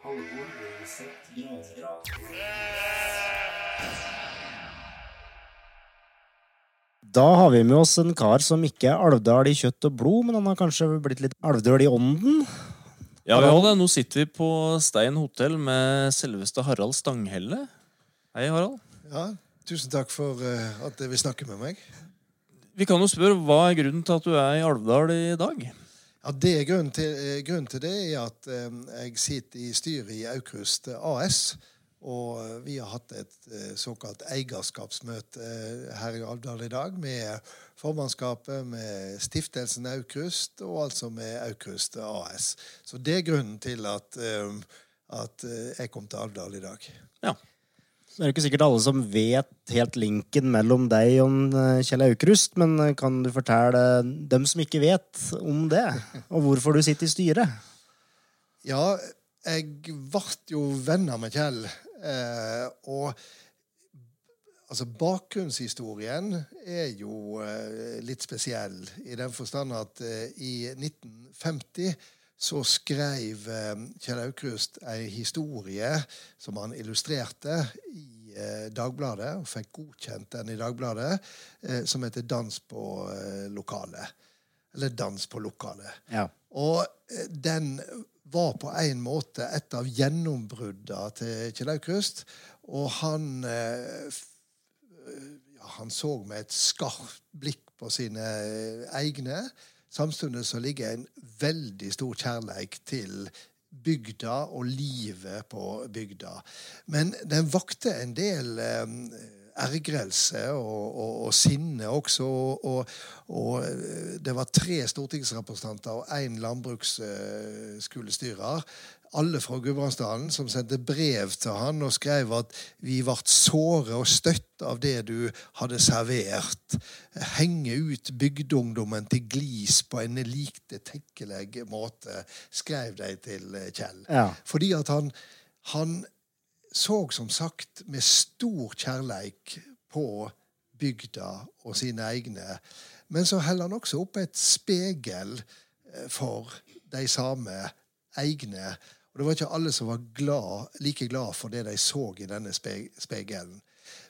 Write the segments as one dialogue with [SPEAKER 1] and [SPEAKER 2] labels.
[SPEAKER 1] Halvor Lønseth Granedal.
[SPEAKER 2] Da har vi med oss en kar som ikke er Alvdal i kjøtt og blod, men han har kanskje blitt litt Alvdal i ånden?
[SPEAKER 3] Ja, vi har det. Nå sitter vi på Stein hotell med selveste Harald Stanghelle. Hei, Harald.
[SPEAKER 4] Ja, tusen takk for eh, at dere vil snakke med meg.
[SPEAKER 3] Vi kan jo spørre, Hva er grunnen til at du er i Alvdal i dag?
[SPEAKER 4] Ja, det er grunnen, til, eh, grunnen til det er at eh, jeg sitter i styret i Aukrust AS. Og eh, vi har hatt et eh, såkalt eierskapsmøte eh, her i Alvdal i dag med formannskapet, med stiftelsen Aukrust og altså med Aukrust AS. Så det er grunnen til at, eh, at eh, jeg kom til Alvdal i dag.
[SPEAKER 3] Ja.
[SPEAKER 2] Det er jo ikke sikkert alle som vet helt linken mellom deg og eh, Kjell Aukrust, men eh, kan du fortelle dem som ikke vet om det, og hvorfor du sitter i styret?
[SPEAKER 4] Ja, jeg ble jo venner med Kjell. Eh, og altså, bakgrunnshistorien er jo eh, litt spesiell i den forstand at eh, i 1950 så skrev eh, Kjell Aukrust ei historie som han illustrerte i eh, Dagbladet, og fikk godkjent den i Dagbladet, eh, som heter 'Dans på lokalet'. Eller 'Dans på lokalet'.
[SPEAKER 2] Ja.
[SPEAKER 4] Og den var på en måte et av gjennombruddene til Kjell Aukrust. Og han ja, Han så med et skarpt blikk på sine egne. Samtidig så ligger en veldig stor kjærleik til bygda og livet på bygda. Men den vakte en del eh, ergrelse og, og, og sinne også. Og, og, eh, det var tre stortingsrepresentanter og én landbruksskolestyrer. Alle fra Gudbrandsdalen som sendte brev til han og skrev at vi ble såre og støtt av det du hadde servert. Henge ut bygdeungdommen til glis på en likte tekkelig måte, skrev de til eh, Kjell.
[SPEAKER 2] Ja.
[SPEAKER 4] Fordi at han, han så som sagt med stor kjærleik på bygda og sine egne. Men så heller han også opp et spegel eh, for de samme egne. Og det var ikke alle som var glad, like glad for det de så i denne spe- spegelen.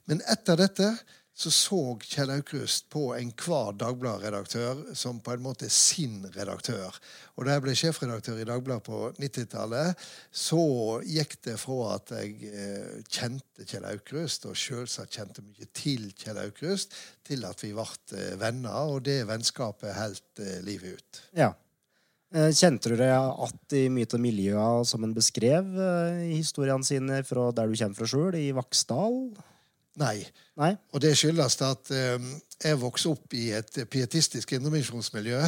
[SPEAKER 4] Men etter dette så så Kjell Aukrust på enhver Dagblad-redaktør som på en måte sin redaktør. Og da jeg ble sjefredaktør i Dagbladet på 90-tallet, så gikk det fra at jeg eh, kjente Kjell Aukrust, og selvsagt kjente mye til Kjell Aukrust, til at vi ble eh, venner, og det vennskapet holdt eh, livet ut.
[SPEAKER 2] ja. Eh, Kjente du deg igjen i mye av miljøet som en beskrev eh, i historiene sine fra der du kommer fra sjøl, i Vaksdal?
[SPEAKER 4] Nei.
[SPEAKER 2] Nei?
[SPEAKER 4] Og det skyldes at eh, jeg vokste opp i et pietistisk indremisjonsmiljø.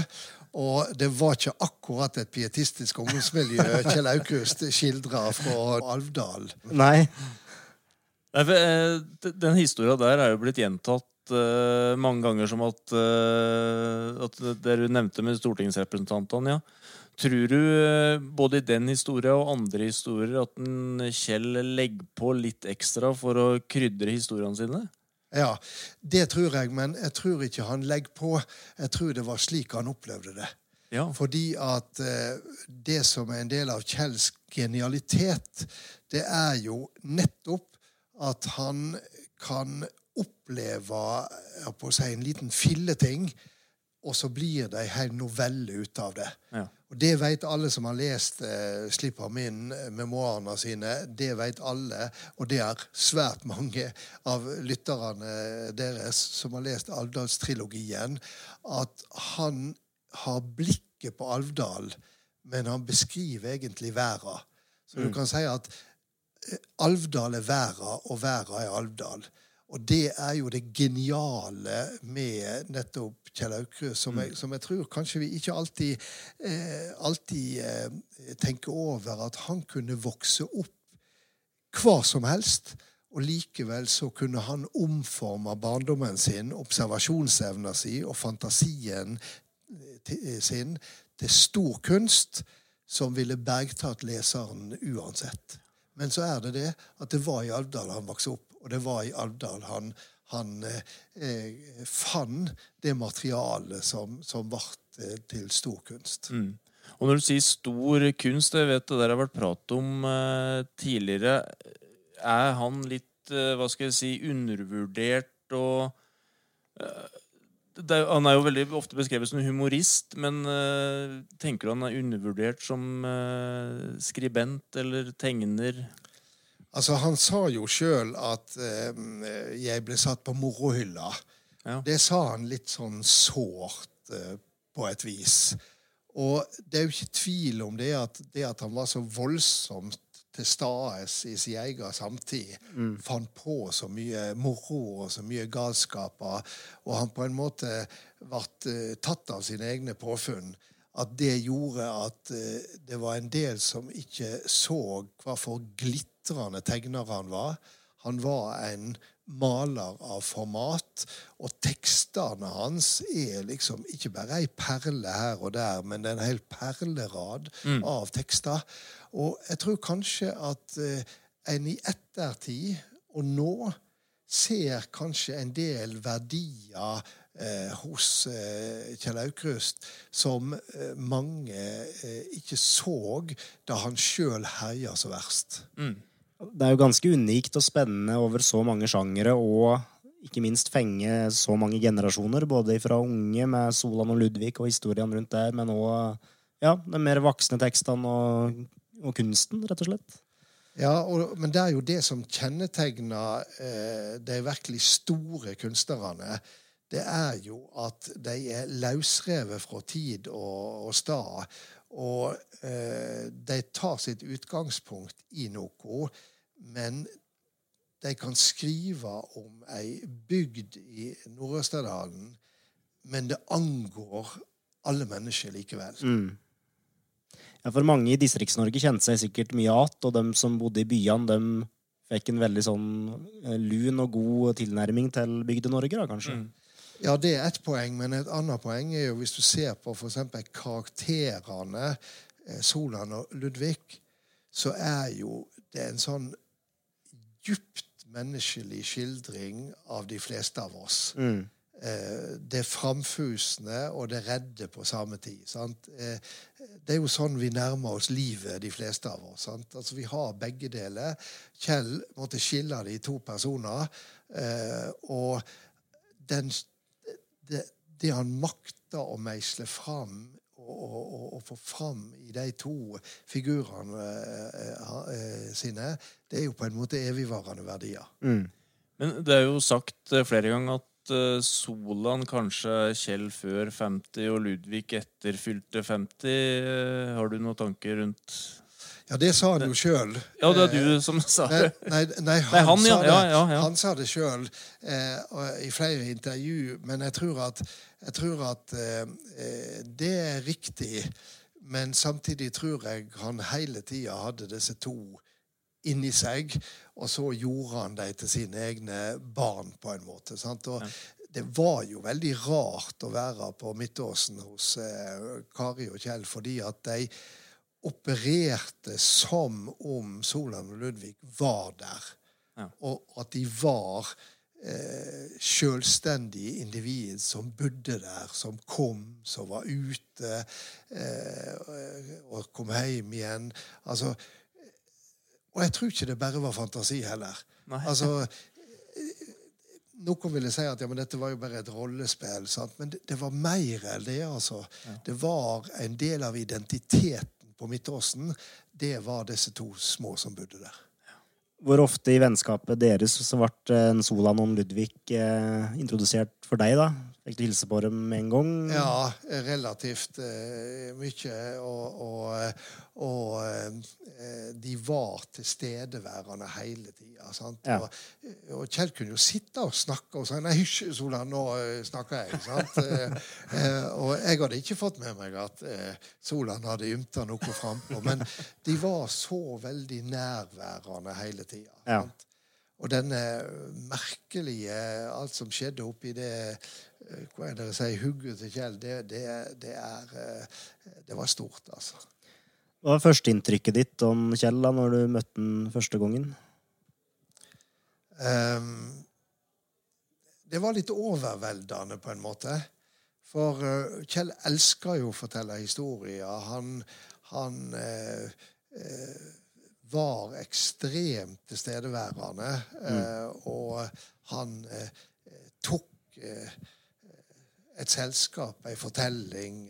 [SPEAKER 4] Og det var ikke akkurat et pietistisk ungdomsmiljø Kjell Aukrust skildra fra Alvdal.
[SPEAKER 2] Nei.
[SPEAKER 3] Nei, for, eh, Den historia der er jo blitt gjentatt eh, mange ganger som at, uh, at det du nevnte med stortingsrepresentantene. ja. Tror du eh, både i den historia og andre historier at en Kjell legger på litt ekstra for å krydre historiene sine?
[SPEAKER 4] Ja, det tror jeg, men jeg tror ikke han legger på. Jeg tror det var slik han opplevde det.
[SPEAKER 3] Ja.
[SPEAKER 4] Fordi at det som er en del av Kjells genialitet, det er jo nettopp at han kan oppleve si, en liten filleting, og så blir det ei hel novelle ut av det.
[SPEAKER 3] Ja.
[SPEAKER 4] Og Det vet alle som har lest eh, Slipp ham inn, eh, memoarene sine. Det vet alle, og det er svært mange av lytterne deres som har lest Alvdalstrilogien, at han har blikket på Alvdal, men han beskriver egentlig verden. Så du kan si at eh, Alvdal er verden, og verden er Alvdal. Og det er jo det geniale med nettopp Kjell Aukrust, som, jeg- som jeg tror kanskje vi ikke alltid, eh, alltid eh, tenker over, at han kunne vokse opp hva som helst. Og likevel så kunne han omforme barndommen sin, observasjonsevna si og fantasien eh, sin til stor kunst som ville bergtatt leseren uansett. Men så er det det at det var i Alvdal han vokste opp, og det var i Alvdal han, han eh, eh, fant det materialet som, som ble til stor kunst.
[SPEAKER 3] Mm. Og når du sier stor kunst, jeg vet det der har vært prat om eh, tidligere. Er han litt, eh, hva skal jeg si, undervurdert og eh, det, Han er jo veldig ofte beskrevet som humorist, men uh, tenker du han er undervurdert som uh, skribent eller tegner?
[SPEAKER 4] Altså, Han sa jo sjøl at uh, jeg ble satt på morohylla.
[SPEAKER 3] Ja.
[SPEAKER 4] Det sa han litt sånn sårt på et vis. Og det er jo ikke tvil om det at, det at han var så voldsomt til stede i sin egen samtid, fant på så mye moro og så mye galskaper, og han på en måte ble eh, tatt av sine egne påfunn, at det gjorde at eh, det var en del som ikke så hva for glitrende tegner han var. Han var en maler av format, og tekstene hans er liksom ikke bare ei perle her og der, men det er en hel perlerad av tekster. Og jeg tror kanskje at eh, en i ettertid, og nå, ser kanskje en del verdier eh, hos eh, Kjell Aukrust som eh, mange eh, ikke så da han sjøl herja så verst.
[SPEAKER 2] Det er jo ganske unikt og spennende over så mange sjangere, og ikke minst fenge så mange generasjoner, både fra unge med Solan og Ludvig og historiene rundt der, men òg ja, de mer voksne tekstene og, og kunsten, rett og slett.
[SPEAKER 4] Ja, og, men det er jo det som kjennetegner eh, de virkelig store kunstnerne. Det er jo at de er løsrevet fra tid og, og stad. Og eh, de tar sitt utgangspunkt i noe, men de kan skrive om ei bygd i Nord-Østerdalen, men det angår alle mennesker likevel.
[SPEAKER 2] Ja, for mange i Distrikts-Norge kjente seg sikkert mye igjen, og de som bodde i byene, de fikk en veldig sånn eh, lun og god tilnærming til Bygde-Norge, da, kanskje.
[SPEAKER 4] Ja, det er ett poeng, men et annet poeng er jo hvis du ser på f.eks. karakterene eh, Solan og Ludvig, så er jo det en sånn djupt menneskelig skildring av de fleste av oss. Mm. det framfusende og det redde på samme tid. Sant? Eh, det er jo sånn vi nærmer oss livet, de fleste av oss. Sant? Altså, vi har begge deler. Kjell måtte skille det i to personer. Eh, og den, det, det han makta å meisle fram og, og, og, og få fram i de to figurene eh, eh, sine, det er jo på en måte evigvarende verdier.
[SPEAKER 3] Men det er jo sagt eh, flere ganger at eh, Solan kanskje Kjell før 50 og Ludvig etter fylte 50. Eh, Har du noen tanker rundt
[SPEAKER 4] Ja, det sa han jo sjøl.
[SPEAKER 3] Ja, det er du som sa det.
[SPEAKER 4] nei, nei, han,
[SPEAKER 3] Nei, han,
[SPEAKER 4] sa
[SPEAKER 3] Ja, ja, ja.
[SPEAKER 4] han sa det sjøl eh, i flere intervju, men jeg tror at, jeg tror at eh, eh, det er riktig. Men samtidig tror jeg han hele tida hadde disse to inni seg, og så gjorde han dem til sine egne barn, på en måte. Sant? Og Det var jo veldig rart å være på Midtåsen hos eh, Kari og Kjell, fordi at de opererte som om Solan og Ludvig var der.
[SPEAKER 3] Ja.
[SPEAKER 4] Og at de var eh, selvstendige individ som bodde der, som kom, som var ute, eh, og kom hjem igjen. Altså, og jeg tror ikke det bare var fantasi heller.
[SPEAKER 3] Nei.
[SPEAKER 4] Altså, noen ville si at ja, men dette var jo bare et rollespill, sant? men det, det var mer enn det. altså. Det var en del av identiteten på Midtåsen. Det var disse to små som bodde der.
[SPEAKER 2] Hvor ofte i vennskapet deres så ble en Solan og Ludvig eh, introdusert for deg, da? Du hilse på dem med en gang?
[SPEAKER 4] Ja, relativt uh, mye. Og, og, og uh, de var tilstedeværende hele tida.
[SPEAKER 2] Ja.
[SPEAKER 4] Og, og Kjell kunne jo sitte og snakke og si 'Nei, hysj, Solan, nå eh, snakker jeg'. sant? Eh, eh, og jeg hadde ikke fått med meg at eh, Solan hadde ymta noe frampå. Men de var så veldig nærværende hele tida.
[SPEAKER 2] Ja.
[SPEAKER 4] sant? Og denne merkelige Alt som skjedde oppi det eh, Hva er det å sier? Hugget til Kjell. Det, det, det er eh, Det var stort, altså.
[SPEAKER 2] Hva var førsteinntrykket ditt om Kjell da når du møtte han første gangen?
[SPEAKER 4] Um, det var litt overveldende, på en måte. For eh, Kjell elsker jo å fortelle historier. Han, han eh, eh, var ekstremt tilstedeværende, eh, og han eh, tok eh, et selskap, ei fortelling.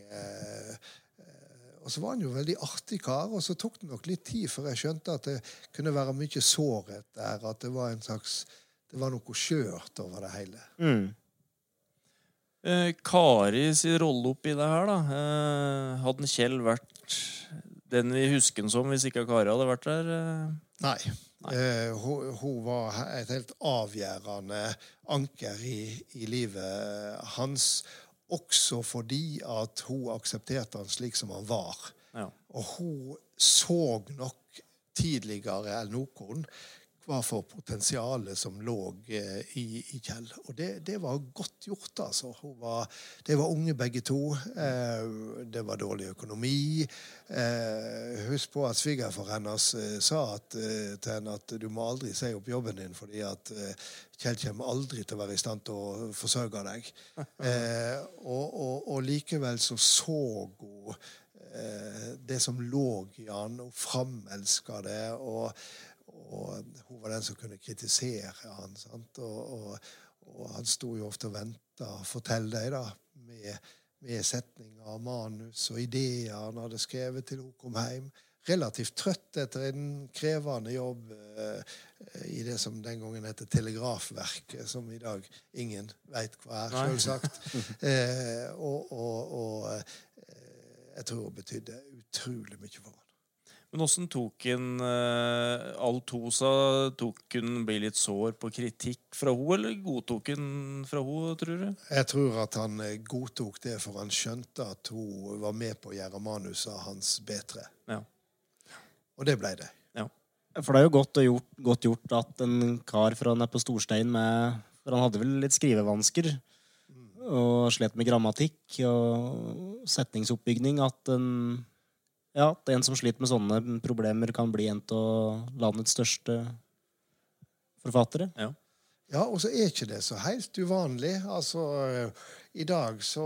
[SPEAKER 4] Og så var han jo veldig artig kar, og så tok det nok litt tid før jeg skjønte at det kunne være mye sårhet der, at det var en slags det var noe skjørt over det hele.
[SPEAKER 2] Mm.
[SPEAKER 3] Eh, Kari sin rolle oppi det her, da. Eh, hadde Kjell vært den vi husker den som hvis ikke Kari hadde vært der? Nei.
[SPEAKER 4] Nei. Eh, hun, hun var et helt avgjørende anker i, i livet hans. Også fordi at hun aksepterte han slik som han var.
[SPEAKER 3] Ja.
[SPEAKER 4] Og hun så nok tidligere enn noen hva for potensialet som lå eh, i, i Kjell. Og det, det var godt gjort, altså. Var, det var unge begge to. Eh, det var dårlig økonomi. Eh, husk på at svigerfar hennes sa at, til henne at du må aldri si opp jobben din, fordi at Kjell kommer aldri til å være i stand til å forsørge deg. Eh, og, og, og likevel så så hun det som lå i han, og framelska det. og og hun var den som kunne kritisere han. Sant? Og, og, og han sto jo ofte og venta, fortell deg, da, med, med setninger, manus og ideer han hadde skrevet til hun kom hjem. Relativt trøtt etter en krevende jobb eh, i det som den gangen heter Telegrafverket, som i dag ingen veit hva er, selvsagt. eh, og, og, eh, jeg tror det betydde utrolig mye for han.
[SPEAKER 3] Men åssen tok han uh, Alt hun sa, tok hun ble litt sår på kritikk fra henne, eller godtok han fra henne, tror du?
[SPEAKER 4] Jeg tror at han eh, godtok det, for han skjønte at hun var med på å gjøre manuset hans bedre.
[SPEAKER 3] Ja.
[SPEAKER 4] Og det ble det. Ja.
[SPEAKER 2] For det er jo godt gjort, godt gjort at en kar fra nede på Storstein med For han hadde vel litt skrivevansker. Og slet med grammatikk og setningsoppbygning. At en, ja, at en som sliter med sånne problemer, kan bli en av landets største forfattere.
[SPEAKER 4] Ja, og så er ikke det så helt uvanlig. Altså, eh, I dag så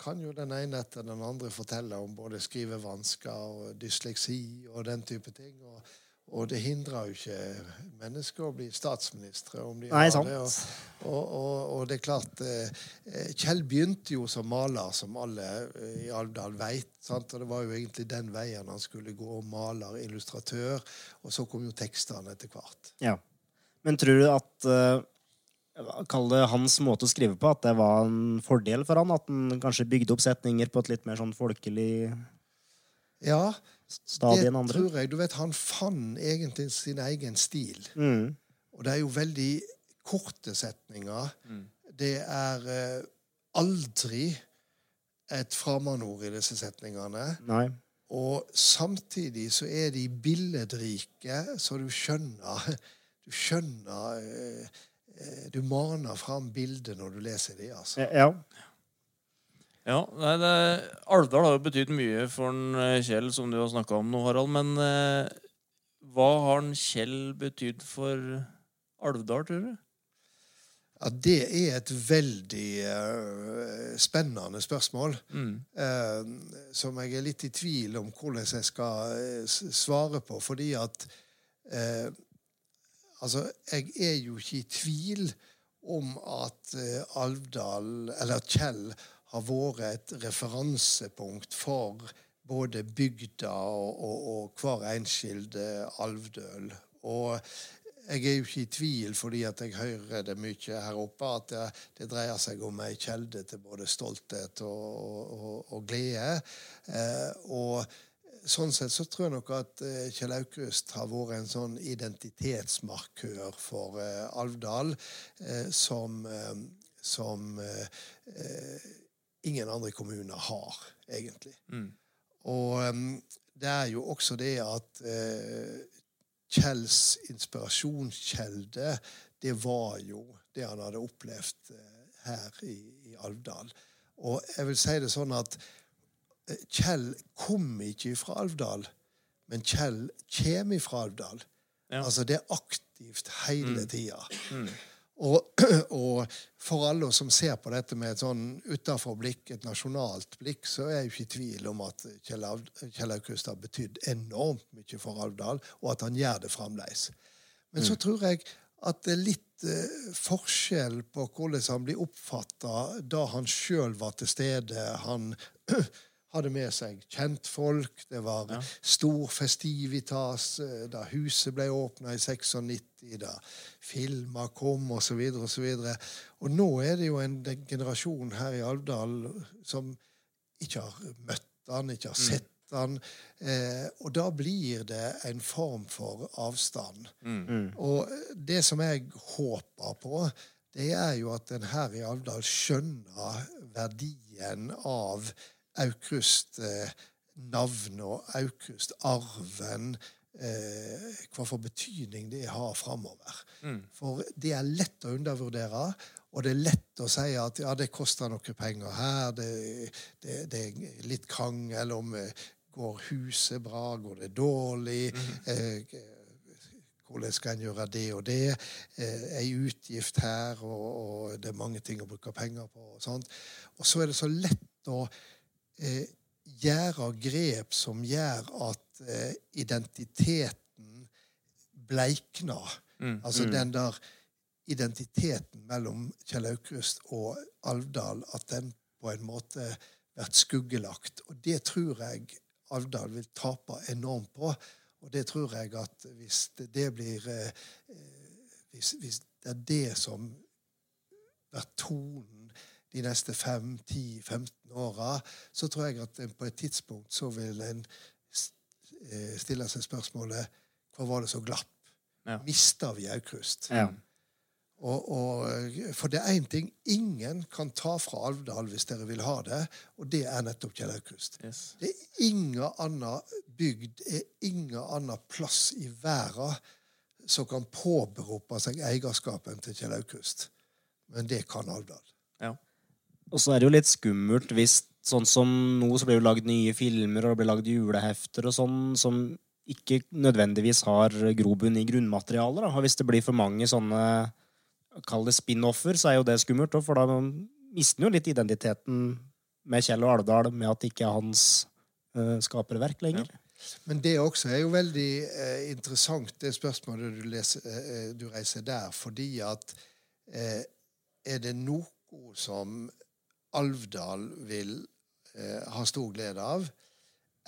[SPEAKER 4] kan jo den ene etter den andre fortelle om både skrivevansker og dysleksi og den type ting. Og, og det hindrer jo ikke mennesker å bli statsministre om de
[SPEAKER 2] Nei,
[SPEAKER 4] har det. Og, og, og, og det er klart eh, eh, Kjell begynte jo som maler, som alle eh, i Alvdal veit. Og det var jo egentlig den veien han skulle gå. Maler, illustratør. Og så kom jo tekstene etter hvert.
[SPEAKER 2] Ja. Men tror du at uh, Kall det hans måte å skrive på, at det var en fordel for han? At han kanskje bygde opp setninger på et litt mer sånn folkelig
[SPEAKER 4] Ja,
[SPEAKER 2] stadie
[SPEAKER 4] det
[SPEAKER 2] enn andre?
[SPEAKER 4] tror jeg. Du vet, han fant egentlig sin egen stil.
[SPEAKER 2] Mm.
[SPEAKER 4] Og det er jo veldig korte setninger. Det er eh, aldri et fremmedord i disse setningene.
[SPEAKER 2] Nei.
[SPEAKER 4] Og samtidig så er de billedrike, så du skjønner Du skjønner eh, eh, Du maner fram bildet når du leser de, altså.
[SPEAKER 2] Ja.
[SPEAKER 3] Ja, nei, det, Alvdal har jo betydd mye for en, eh, Kjell, som du har snakka om nå, Harald. Men eh, hva har en Kjell betydd for Alvdal, tror du?
[SPEAKER 4] Ja, det er et veldig uh, spennende spørsmål.
[SPEAKER 3] Mm.
[SPEAKER 4] Uh, som jeg er litt i tvil om hvordan jeg skal svare på. Fordi at Altså, jeg er jo ikke i tvil om at Alvdal, eller Kjell, har vært et referansepunkt for både bygda og, og, og hver enskilde alvdøl. Og jeg er jo ikke i tvil, fordi at jeg hører det mye her oppe, at det, det dreier seg om ei kjelde til både stolthet og, og, og, glede. Eh, og sånn sett så tror jeg nok at eh, Kjell Aukrust har vært en sånn identitetsmarkør for eh, Alvdal eh, som, eh, som eh, eh, ingen andre kommuner har, egentlig.
[SPEAKER 3] Mm.
[SPEAKER 4] Og det er jo også det at eh, Kjells inspirasjonskjelde, det var jo det han hadde opplevd eh, her i, i Alvdal. Og jeg vil si det sånn at eh, Kjell kom ikke fra Alvdal, men Kjell kommer fra Alvdal.
[SPEAKER 3] Ja.
[SPEAKER 4] Altså det er aktivt hele tida. Mm. og for oss som ser på dette med et sånn utenfor blikk, et nasjonalt blikk, så er jeg ikke i tvil om at Kjell Aukrust har betydd enormt mye for Alvdal, og at han gjør det fremdeles. Men så tror jeg at det er litt eh, forskjell på hvordan han blir oppfatta da han sjøl var til stede. Han hadde med seg kjentfolk, det var stor festivitas eh, da huset ble åpna i 96, da filmer kom, osv., osv. Og og nå er det jo en generasjon her i Alvdal som ikke har møtt han, ikke har sett han. Eh, og da blir det en form for avstand. Og det som jeg håper på, det er jo at en her i Alvdal skjønner verdien av Aukrust-navnet og Aukrust-arven. Eh, hva for betydning det har framover. For det er lett å undervurdere. Og det er lett å si at ja, det koster noe penger her, det, det, det er litt krangel om eh, går huset bra, går det dårlig, eh, hvordan skal en gjøre det og det, eh, ei utgift her, og, og det er mange ting å bruke penger på. Og sånt. Og så er det så lett å eh, gjøre grep som gjør at eh, identiteten bleikner. Altså den der identiteten mellom Kjell Aukrust og Alvdal, at den på en måte blir skuggelagt. Og det tror jeg Alvdal vil tape enormt på. Og det tror jeg at hvis det, det blir eh, eh, hvis, hvis det er det som blir tonen de neste 5-10-15 åra, så tror jeg at en på et tidspunkt så vil en eh, stille seg spørsmålet hva var det som glapp?
[SPEAKER 3] Ja.
[SPEAKER 4] Mista vi Aukrust?
[SPEAKER 2] Ja.
[SPEAKER 4] Og, og, for det er én ting ingen kan ta fra Alvdal hvis dere vil ha det, og det er nettopp Kjell Aukrust.
[SPEAKER 3] Yes.
[SPEAKER 4] Det er ingen annen bygd, er ingen annen plass i verden som kan påberope seg eierskapen til Kjell Aukrust. Men det kan Alvdal.
[SPEAKER 3] Ja.
[SPEAKER 2] Og så er det jo litt skummelt hvis sånn som nå så blir det lagd nye filmer og det blir lagd julehefter og sånn som ikke nødvendigvis har grobunn i grunnmaterialet. Da. Hvis det blir for mange sånne Kall det spin-offer, så er jo det skummelt. For da mister en jo litt identiteten med Kjell og Alvdal med at det ikke er hans uh, skaperverk lenger.
[SPEAKER 4] Men det også er jo veldig eh, interessant, det spørsmålet du, leser, eh, du reiser der, fordi at eh, er det noe som Alvdal vil eh, ha stor glede av,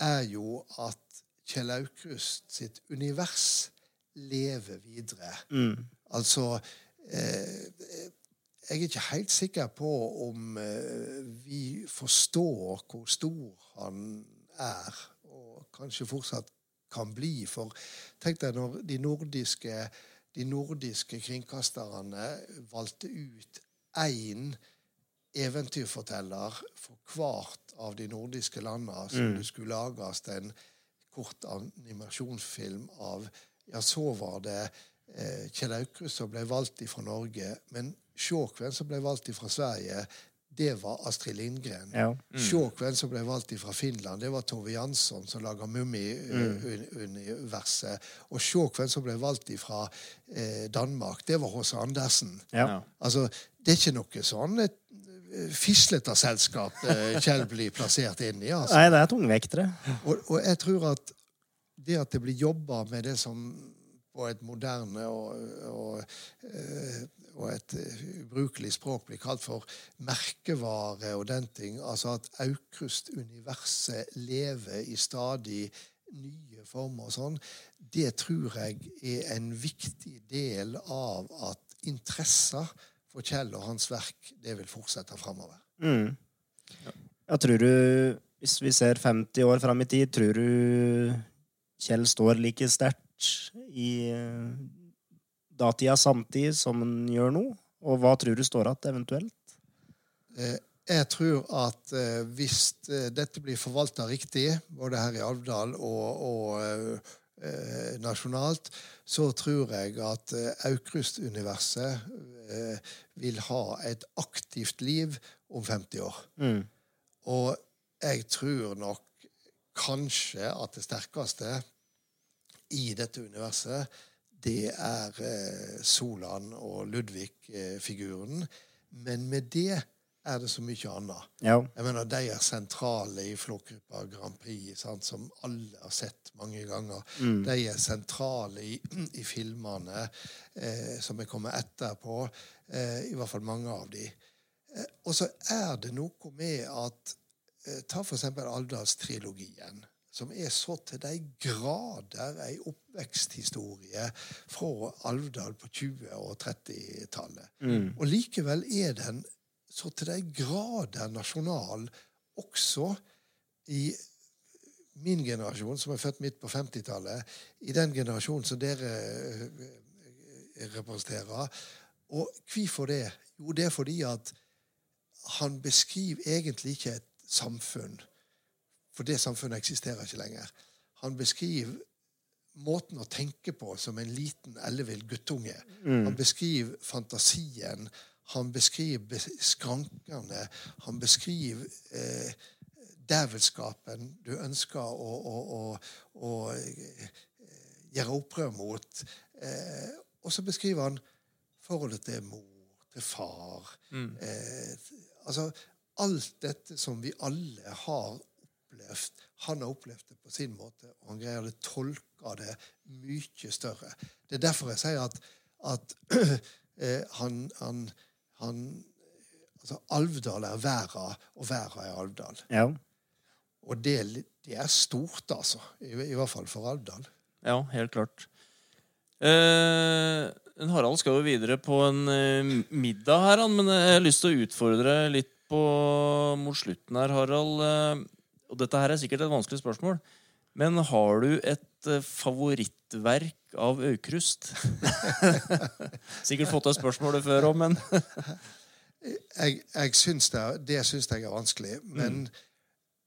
[SPEAKER 4] er jo at Kjell Aukrust sitt univers lever videre. Altså eh, Jeg er ikke helt sikker på om eh, vi forstår hvor stor han er, og kanskje fortsatt kan bli. For tenk deg når de nordiske, de nordiske kringkasterne valgte ut én eventyrforteller for hvert av de nordiske landene som det skulle lages en kort animasjonsfilm av. Ja, så var det eh, Kjell Aukrust som ble valgt fra Norge, men Sjåkven som ble valgt fra Sverige, det var Astrid Lindgren.
[SPEAKER 2] Ja.
[SPEAKER 4] Sjåkven som ble valgt fra Finland, det var Tove Jansson som laga Mummi-universet. Og Sjåkven som ble valgt fra eh, Danmark, det var H.C. Andersen.
[SPEAKER 2] Ja.
[SPEAKER 4] Altså, det er ikke noe sånn et eh, fislete selskap eh, Kjell blir plassert inn i. altså.
[SPEAKER 2] Nei, det er tungvektere.
[SPEAKER 4] Og, og jeg tror at det at det blir jobba med det som på et moderne og, og, eh, og et eh, ubrukelig språk blir kalt for merkevare og den ting, altså at Aukrust-universet lever i stadig nye former og sånn, det tror jeg er en viktig del av at interesser for Kjell og hans verk det vil fortsette framover.
[SPEAKER 2] Mm. Ja, tror du, hvis vi ser 50 år fram i tid, tror du Kjell står like sterkt i eh, datida samtid som han gjør nå? Og hva tror du står igjen, eventuelt?
[SPEAKER 4] Eh, Jeg tror at eh, hvis dette blir forvalta riktig, både her i Alvdal og, og eh, eh, nasjonalt, så tror jeg at eh, Aukrust-universet eh, vil ha et aktivt liv om 50 år.
[SPEAKER 2] Mm.
[SPEAKER 4] Og jeg tror nok kanskje at det sterkeste i dette universet, det er eh, Solan og Ludvig-figuren. Men med det er det så mye annet.
[SPEAKER 2] Ja.
[SPEAKER 4] Jeg mener, De er sentrale i flokgruppa Grand Prix, sant, som alle har sett mange ganger. De er sentrale i, i filmene eh, som er kommet etterpå. Eh, I hvert fall mange av de. Eh, og så er det noe med at eh, Ta for eksempel Alvdalstrilogien, som er så til de grader ei oppveksthistorie fra Alvdal på 20- og 30-tallet. Og likevel er den så til de grader nasjonal også i min generasjon, som er født midt på 50-tallet, i den generasjonen som dere eh, representerer. Og hvorfor det? Jo, det er fordi at han beskriver egentlig ikke et samfunn. For det samfunnet eksisterer ikke lenger. Han beskriver måten å tenke på som en liten ellevill guttunge. Han beskriver fantasien. Han beskriver skrankene. Han beskriver eh, dævelskapen du ønsker å, å, å, å eh, gjøre opprør mot. Eh, og så beskriver han forholdet til mor, til far. Eh, altså alt dette som vi alle har opplevd. Han har opplevd det på sin måte, og han greier å tolke det mye større. Det er derfor jeg sier at, at eh, han, han, han altså Alvdal er verda, og verda er Alvdal.
[SPEAKER 2] ja.
[SPEAKER 4] Og det, det er stort, altså. I, I hvert fall for Alvdal.
[SPEAKER 3] Ja, helt klart. Eh, Harald skal jo videre på en eh, middag her, han, men jeg har lyst til å utfordre litt på mot slutten her, Harald. Eh, og dette her er sikkert et vanskelig spørsmål, men har du et eh, favorittverk av Aukrust? sikkert fått det spørsmålet før òg, men
[SPEAKER 4] jeg, jeg syns det, det syns jeg er vanskelig, men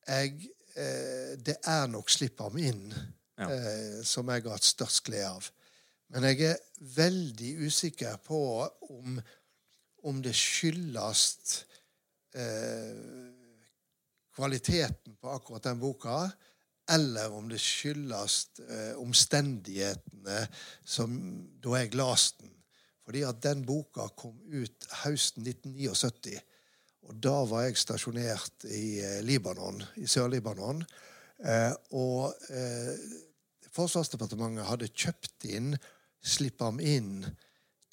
[SPEAKER 4] jeg, eh, det er nok 'Slipp ham inn'
[SPEAKER 3] Ja.
[SPEAKER 4] eh, som jeg har hatt størst glede av. Men jeg er veldig usikker på om, om det skyldes eh, kvaliteten på akkurat den boka, eller om det skyldes eh, omstendighetene som da jeg leste den. Fordi at den boka kom ut høsten 1979. Og da var jeg stasjonert i eh, Libanon, i Sør-Libanon. Eh, og eh, Forsvarsdepartementet hadde kjøpt inn Slipp ham inn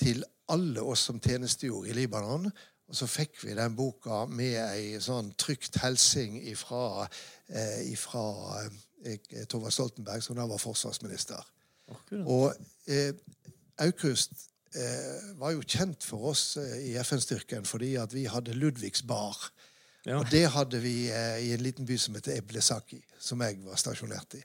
[SPEAKER 4] til alle oss som tjenestegjorde i Libanon. Og så fikk vi den boka med ei sånn trygt hilsing ifra, eh, ifra eh, Tova Stoltenberg, som da var forsvarsminister. Og eh, Aukrust eh, var jo kjent for oss eh, i FN-styrken fordi at vi hadde Ludvigs bar.
[SPEAKER 3] Ja.
[SPEAKER 4] Og det hadde vi eh, i en liten by som heter Eblesaki, som jeg var stasjonert i.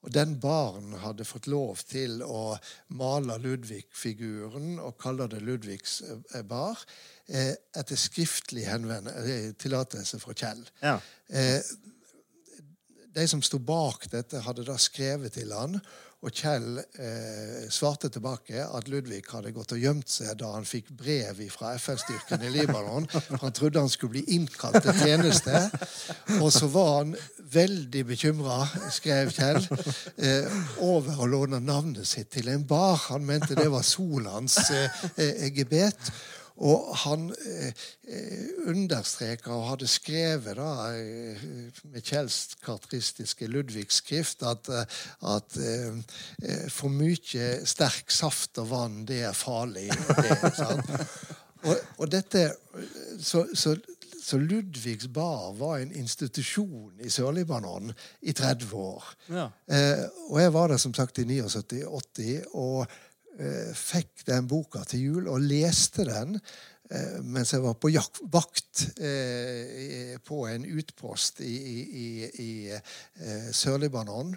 [SPEAKER 4] Og den baren hadde fått lov til å male Ludvig-figuren og kalle det Ludvigs eh, bar eh, etter skriftlig eh, tillatelse fra Kjell.
[SPEAKER 2] Ja.
[SPEAKER 4] De som sto bak dette, hadde da skrevet til han, og Kjell eh, svarte tilbake at Ludvig hadde gått og gjemt seg da han fikk brev fra FN-styrken i Libanon. Han trodde han skulle bli innkalt til tjeneste. Og så var han veldig bekymra, skrev Kjell, eh, over å låne navnet sitt til en bar. Han mente det var Solans eh, eh, gebet. Og han eh, eh, understreka og hadde skrevet da, eh, med Kjells karakteristiske Ludvig-skrift at, eh, at eh, for mye sterk saft og vann, det er farlig. Det? Og, og dette Så, så, så Ludvigs bar var en institusjon i Sør-Libanon i 30 år.
[SPEAKER 3] Ja.
[SPEAKER 4] Eh, og jeg var der som sagt i 79-80 og fikk den boka til jul og leste den eh, mens jeg var på vakt eh, på en utpost i, i, i, i eh, Sør-Libanon.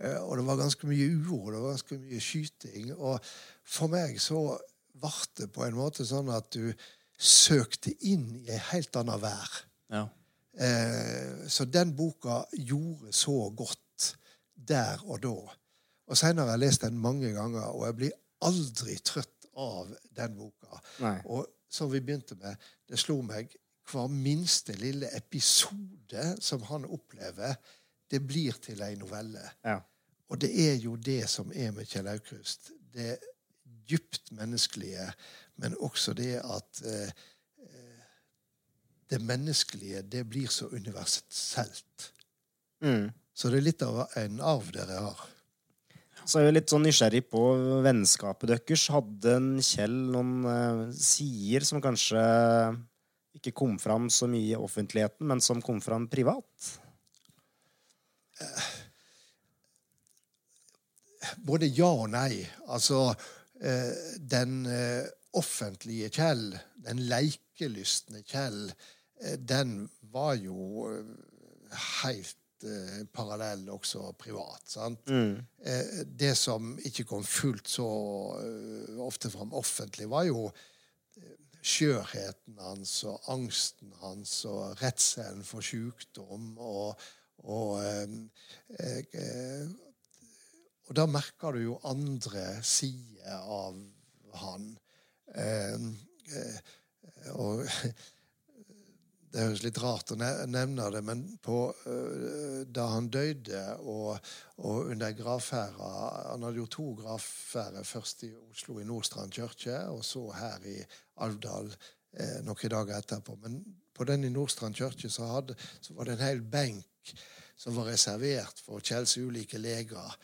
[SPEAKER 4] Eh, og det var ganske mye uro, det var ganske mye skyting. Og for meg så ble det på en måte sånn at du søkte inn i en helt annen vær.
[SPEAKER 3] Ja.
[SPEAKER 4] Eh, så den boka gjorde så godt der og da. Og Seinere har jeg lest den mange ganger, og jeg blir aldri trøtt av den boka.
[SPEAKER 2] Nei.
[SPEAKER 4] Og som vi begynte med, det slo meg hver minste lille episode som han opplever, det blir til ei novelle.
[SPEAKER 2] Ja.
[SPEAKER 4] Og det er jo det som er med Kjell Aukrust. Det, dypt menneskelige, men også det at eh, eh, det menneskelige, det blir så universelt.
[SPEAKER 2] Mm.
[SPEAKER 4] Så det er litt av en arv dere har.
[SPEAKER 2] Så er jeg litt sånn nysgjerrig på vennskapet deres. Hadde en Kjell noen eh, sider som kanskje ikke kom fram så mye i offentligheten, men som kom fram privat?
[SPEAKER 4] Både ja og nei. Altså, eh, den eh, offentlige Kjell, den leikelystne Kjell, eh, den var jo eh, helt eh, parallell også privat. sant? Eh, det som ikke kom fullt så uh, ofte fram offentlig, var jo eh, skjørheten hans og angsten hans og redselen for sykdom og, og eh, eh, og da merker du jo andre sider av han. Eh, og det høres litt rart å nevne det, men på, eh, da han døde og, og under gravferda Han hadde jo to gravferder, først i Oslo, i Nordstrand kirke, og så her i Alvdal eh, noen dager etterpå. Men på den i Nordstrand kirke så, så var det en hel benk som var reservert for Kjells ulike leger.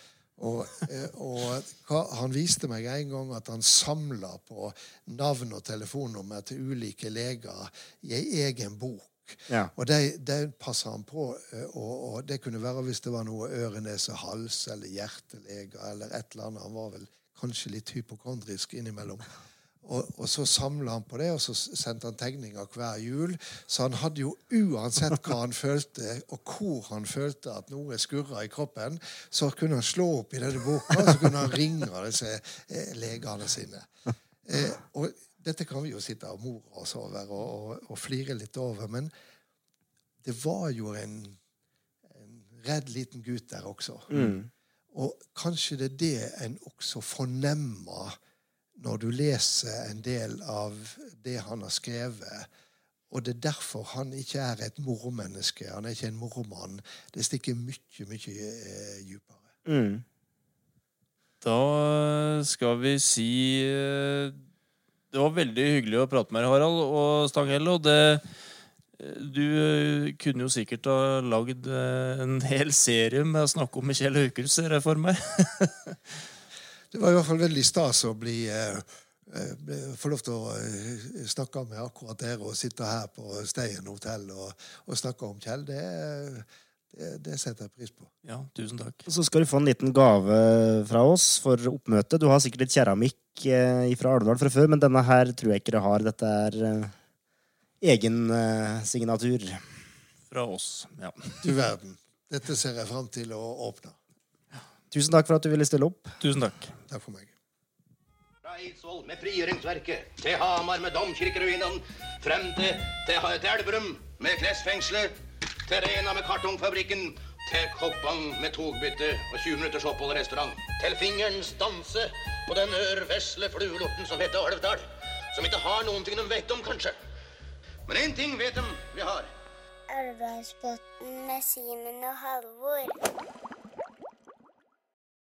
[SPEAKER 4] Og, eh, og han viste meg en gang at han samla på navn og telefonnummer til ulike leger i ei egen bok.
[SPEAKER 2] Ja.
[SPEAKER 4] Og det, det passa han på. eh, Og, og det kunne være hvis det var noe øre, nese, hals eller hjerteleger eller et eller annet. Han var vel kanskje litt hypokondrisk innimellom. Og, og så samla han på det, og så sendte han tegninger hver jul. Så han hadde jo uansett hva han følte, og hvor han følte at noe skurra i kroppen, så kunne han slå opp i denne boka, og så kunne han ringe disse eh, legene sine. Eh, og dette kan vi jo sitte og more oss over og, og, og flire litt over, men det var jo en, en redd liten gutt der også. Og kanskje det er det en også fornemmer når du leser en del av det han har skrevet. Og det er derfor han ikke er et mormenneske. Han er ikke en mormann. Det stikker mye, mye eh, dypere.
[SPEAKER 2] Mm.
[SPEAKER 3] Da skal vi si eh, Det var veldig hyggelig å prate med deg, Harald og Stanghelle. Og det, eh, du eh, kunne jo sikkert ha lagd eh, en hel serie med å snakke om Kjell Aukrust, ser jeg for meg.
[SPEAKER 4] Det var i hvert fall veldig stas å bli eh, eh, få lov til å eh, snakke med akkurat dere og sitte her på Steien hotell og, og snakke om Kjell. Det, det, det setter jeg pris på.
[SPEAKER 3] Ja, tusen takk.
[SPEAKER 2] Og så skal du få en liten gave fra oss for oppmøtet. Du har sikkert litt keramikk eh, fra Alvdal fra før, men denne her tror jeg ikke du har. Dette er eh, egen eh, signatur.
[SPEAKER 3] Fra oss. Ja.
[SPEAKER 4] Du verden. Dette ser jeg fram til å åpne.
[SPEAKER 2] Tusen takk for at du ville stille opp.
[SPEAKER 3] Tusen takk.
[SPEAKER 4] Takk for meg.
[SPEAKER 5] Fra Eidsvoll med frigjøringsverket, til Hamar med domkirkeruinene, frem til, til, til Elverum med klesfengselet, til Rena med kartongfabrikken, til Koppang med togbytte og 20 minutters opphold i restaurant. Til fingerens danse på den ørvesle fluelorten som heter Alvdal. Som ikke har noen ting de vet om, kanskje. Men én ting vet de vi har.
[SPEAKER 6] Elvdalsbotn med Simen og Halvor.